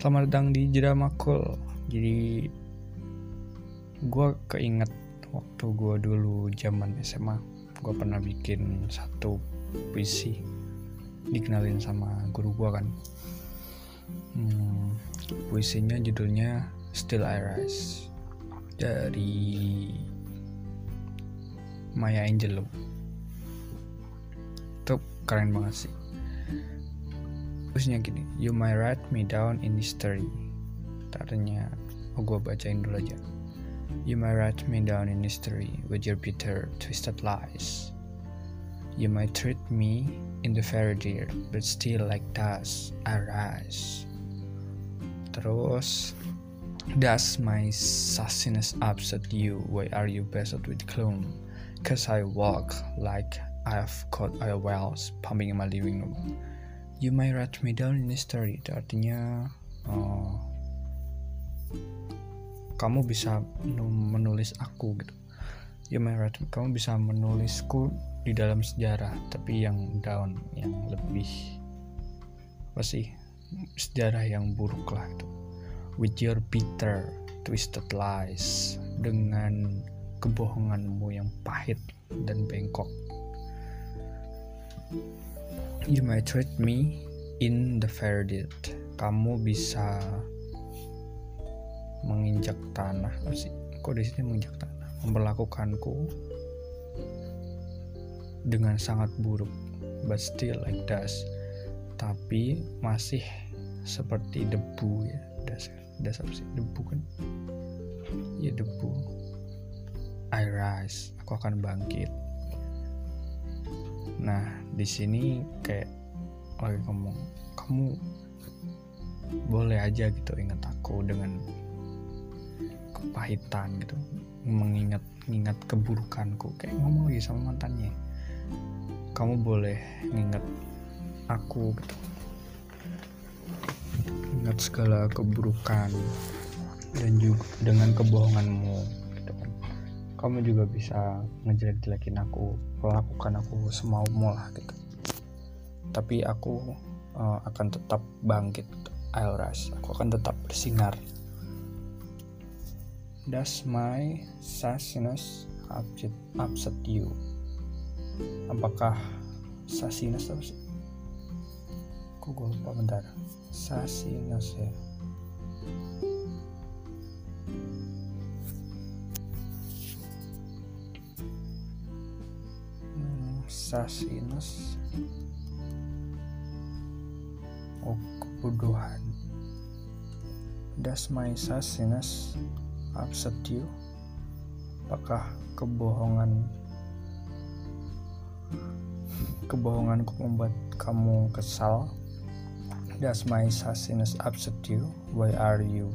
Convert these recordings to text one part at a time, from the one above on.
Selamat datang di Jeda Makul. Jadi gue keinget waktu gue dulu zaman SMA, gue pernah bikin satu puisi dikenalin sama guru gue kan. Hmm, puisinya judulnya Still I Rise dari Maya Angelou. Itu keren banget sih terusnya gini you might write me down in history artinya oh gue bacain dulu aja you might write me down in history with your bitter twisted lies you might treat me in the fairy tale but still like dust I rise terus Does my sassiness upset you? Why are you beset with gloom? Cause I walk like I've caught oil wells pumping in my living room. You might write me down in history. Itu artinya uh, kamu bisa menulis aku gitu. You might write kamu bisa menulisku di dalam sejarah, tapi yang down, yang lebih apa sih sejarah yang buruk lah itu with your bitter twisted lies dengan kebohonganmu yang pahit dan bengkok you might treat me in the verdant kamu bisa menginjak tanah. Apa sih kok di sini menginjak tanah? Memperlakukanku dengan sangat buruk but still like dust. Tapi masih seperti debu ya. Dasar dasar sih? Debu kan? Ya debu. I rise. Aku akan bangkit. Nah di sini kayak lagi ngomong kamu boleh aja gitu ingat aku dengan kepahitan gitu mengingat ingat keburukanku. Kayak ngomong lagi sama mantannya kamu boleh nginget aku gitu ingat segala keburukan dan juga dengan kebohonganmu kamu juga bisa ngejelek-jelekin aku melakukan aku semaumu lah gitu. Tapi aku uh, akan tetap bangkit I'll rise. Aku akan tetap bersinar. Does my sassiness upset, upset you? Apakah sassiness apa sih? Kok gue lupa bentar. Sassiness ya Sassiness Oh kebodohan Does my sassiness upset you? Apakah kebohongan kebohonganku membuat kamu kesal? Does my sassiness upset you? Why are you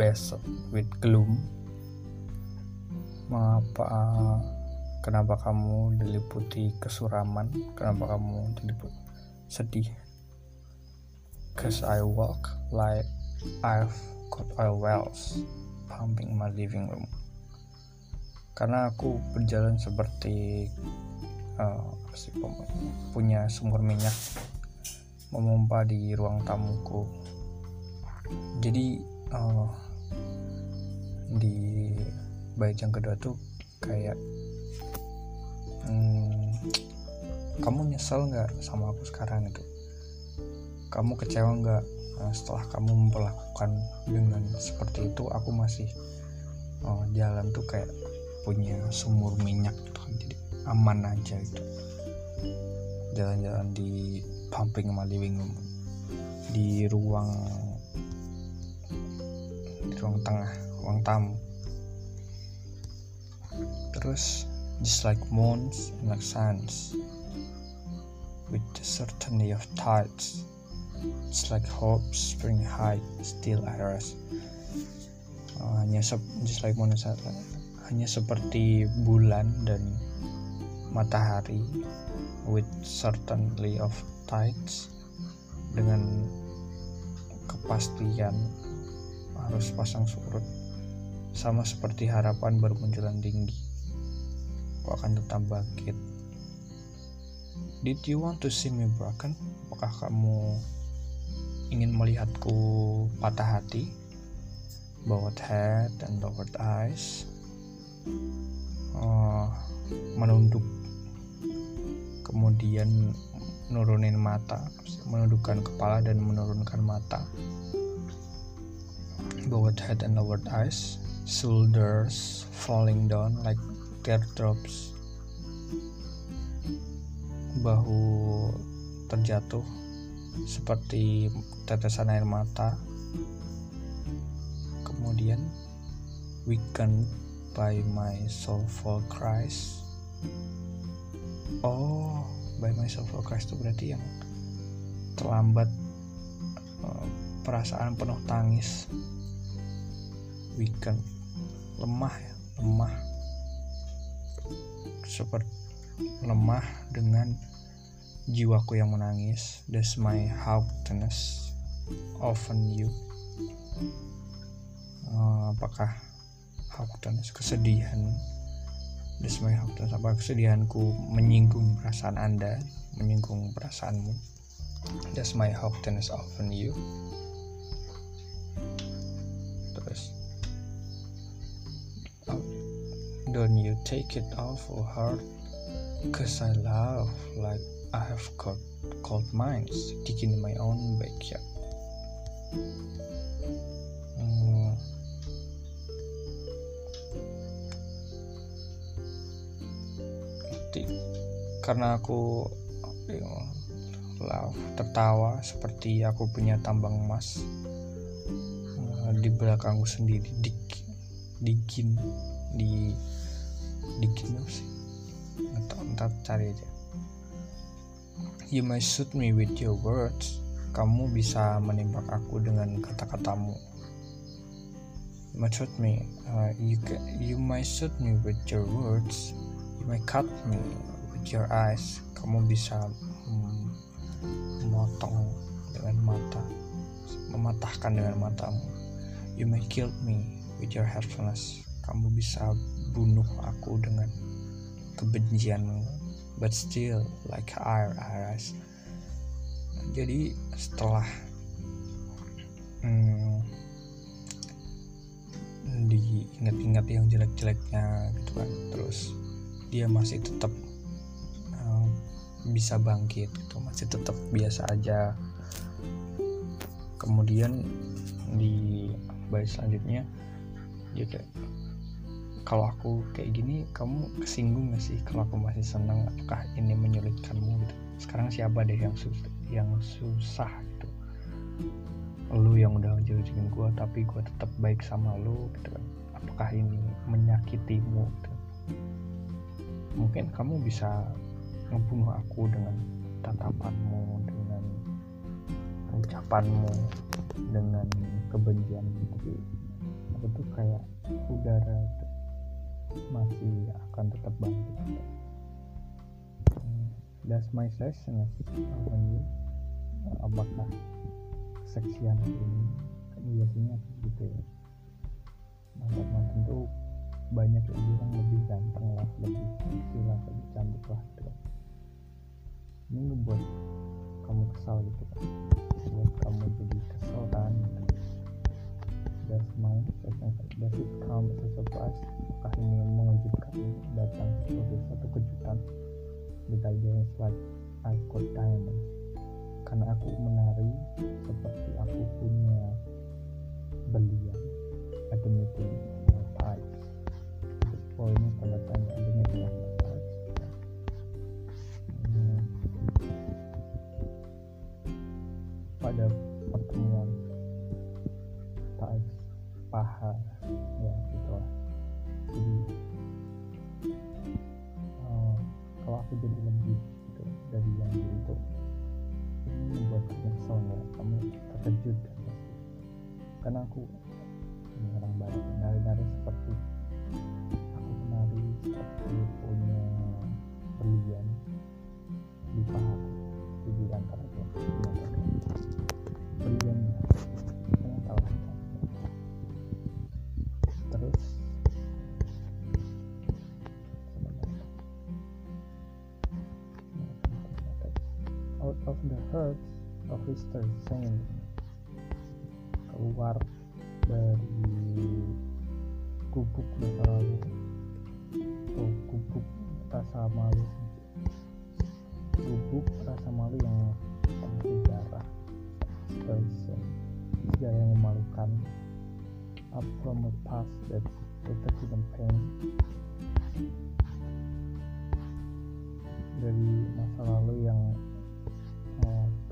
beset with gloom? Mengapa kenapa kamu diliputi kesuraman? Kenapa kamu diliput sedih? Cause I walk like I've got oil wells pumping my living room. Karena aku berjalan seperti uh, punya sumur minyak memompa di ruang tamuku jadi uh, di bait yang kedua tuh kayak hmm, kamu nyesel nggak sama aku sekarang itu kamu kecewa nggak nah, setelah kamu memperlakukan dengan seperti itu aku masih uh, jalan tuh kayak punya sumur minyak gitu kan jadi aman aja gitu. Jalan-jalan di pumping sama living room di ruang di ruang tengah ruang tamu. Terus just like moons and like suns with the certainty of tides. It's like hope spring high still I rest. Uh, hanya just like moon and hanya seperti bulan dan matahari with certainty of tides dengan kepastian harus pasang surut. Sama seperti harapan bermunculan tinggi aku akan tetap bangkit. Did you want to see me broken? Apakah kamu ingin melihatku patah hati? Bowed head and lowered eyes? Uh, menunduk. Kemudian nurunin mata menundukkan kepala dan menurunkan mata. Bowed head and lowered eyes? Shoulders falling down like teardrops bahu terjatuh seperti tetesan air mata. Kemudian weakened by my soulful cries. Oh by my soulful cries itu berarti yang terlambat uh, perasaan penuh tangis. Weaken lemah ya lemah seperti lemah dengan jiwaku yang menangis. That's my happiness often you. Uh, apakah happiness? Kesedihan. That's my happiness. Apa kesedihanku menyinggung perasaan anda menyinggung perasaanmu? That's my happiness often you don't you take it awful hard cause I love like I have got cold mines digging in my own backyard hmm. karena aku love tertawa seperti aku punya tambang emas uh, di belakangku sendiri dig digin di dikit sih. Atau ntar cari aja. You may shoot me with your words. Kamu bisa menembak aku dengan kata-katamu. Shoot me uh, you can, you may shoot me with your words. You may cut me with your eyes. Kamu bisa hmm, memotong dengan mata mematahkan dengan matamu. You may kill me with your helpfulness kamu bisa bunuh aku dengan kebencianmu. But still like air eyes jadi setelah hmm, diingat-ingat yang jelek-jeleknya gitu kan terus dia masih tetap uh, bisa bangkit gitu masih tetap biasa aja. Kemudian di baris selanjutnya dia kayak kalau aku kayak gini kamu kesinggung gak sih kalau aku masih senang? Apakah ini menyulitkanmu gitu? Sekarang siapa deh yang susah yang susah gitu? Lu yang udah ngejelekin gue tapi gue tetap baik sama lu gitu kan. Apakah ini menyakitimu gitu? Mungkin kamu bisa ngebunuh aku dengan tatapanmu dengan ucapanmu dengan kebencian tapi aku tuh kayak udara gitu masih akan tetap bangkit. Hmm, that's my session you. Apakah keseksian ini biasanya gitu ya? Mantan mantan tuh banyak yang bilang lebih ganteng lah lebih seksi lah lebih cantik lah gitu. Ini ngebuat kamu kesal gitu kan? Buat kamu jadi kesel kan? gitu. That's my does it. Come as a surprise apakah ini mengejutkan datang sebagai satu kejutan? The is like I got diamond. Karena aku menari seperti aku punya belian. At aku jadi lebih gitu, dari yang dulu itu. Membuat kamu kesel nggak kamu terkejut kan? Karena aku out of the hearts of history saying keluar dari gubuk masa lalu atau gubuk rasa malu. Gubuk rasa malu yang penuh sejarah yang memalukan. Up from a past that rooted in pain. Dari masa lalu yang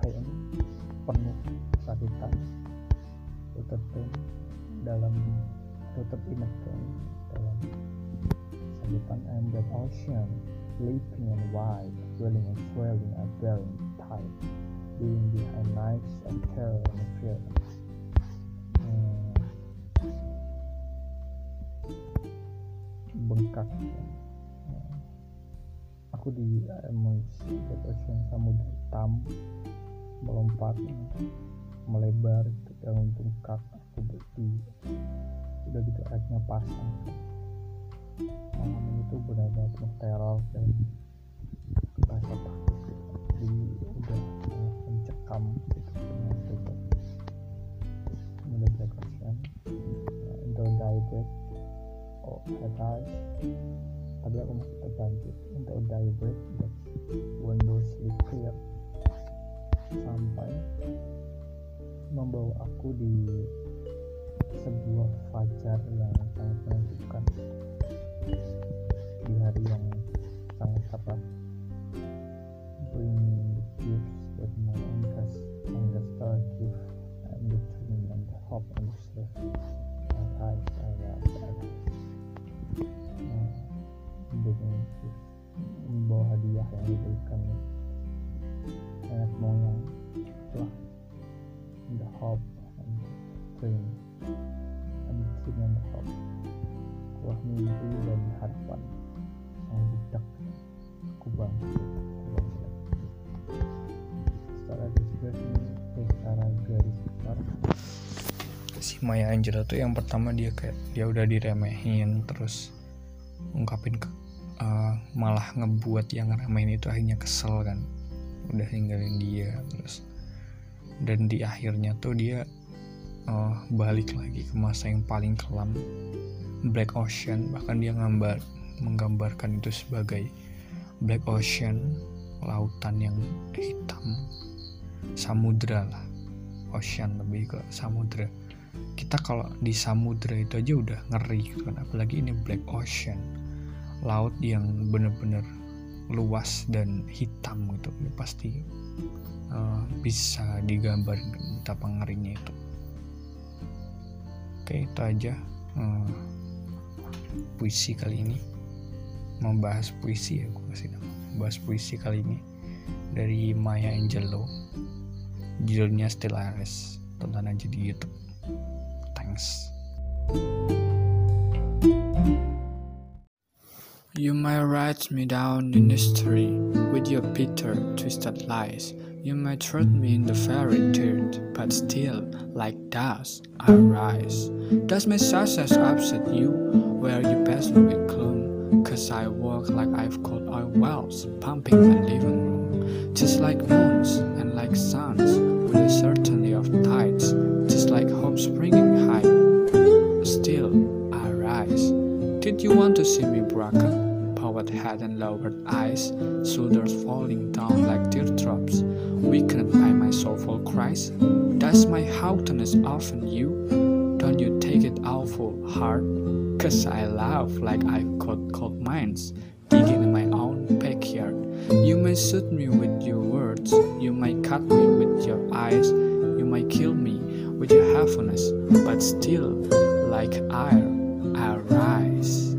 pain penuh kesakitan pain dalam rooted in a pain dalam kesakitan and that ocean leaping and wide swelling and swelling and bearing tide being behind nights of terror and fear. Bengkak. Aku di emosi ocean samudra hitam melompat melebar dalam bengkak aku berdi udah gitu akhirnya pasang. Malam itu benar-benar penuh teror dan rasa takut jadi udah mencekam gitu dengan itu mulai ocean into diabetes oh head tapi aku masih terbangkit untuk diabetes but window sleep clear sampai membawa aku di sebuah fajar yang sangat menentukan di hari yang mimpi dan harapan yang bangkit aku bangkit secara secara garis besar si Maya Angelou tuh yang pertama dia kayak dia udah diremehin terus ungkapin ke, uh, malah ngebuat yang remehin itu akhirnya kesel kan. Udah ninggalin dia terus dan di akhirnya tuh dia uh, balik lagi ke masa yang paling kelam Black Ocean. Bahkan dia ngambar menggambarkan itu sebagai Black Ocean lautan yang hitam. Samudra lah. Ocean lebih ke samudra. Kita kalau di samudra itu aja udah ngeri kan apalagi ini Black Ocean. Laut yang bener-bener luas dan hitam gitu ini pasti uh, bisa digambar betapa ngerinya itu. Oke itu aja uh, puisi kali ini. Membahas puisi ya gue kasih nama membahas puisi kali ini dari Maya Angelou. Judulnya Still Iris tonton aja di YouTube. Thanks. You might write me down in history with your bitter, twisted lies. You might throw me in the fairy dirt, but still, like dust, I rise. Does my success upset you, where you me with gloom? Cause I walk like I've got oil wells pumping my living room. Just like moons and like suns, with a certainty of tides, just like hope springing high. Still, I rise. Did you want to see me broken? Bowed head and lowered eyes, shoulders falling down like teardrops, weakened by my soulful cries. Does my haughtiness offend you? Don't you take it awful hard? Cause I laugh like I've got cold mines, digging in my own backyard. You may shoot me with your words, you may cut me with your eyes, you might kill me with your heaviness, but still, like iron, I rise.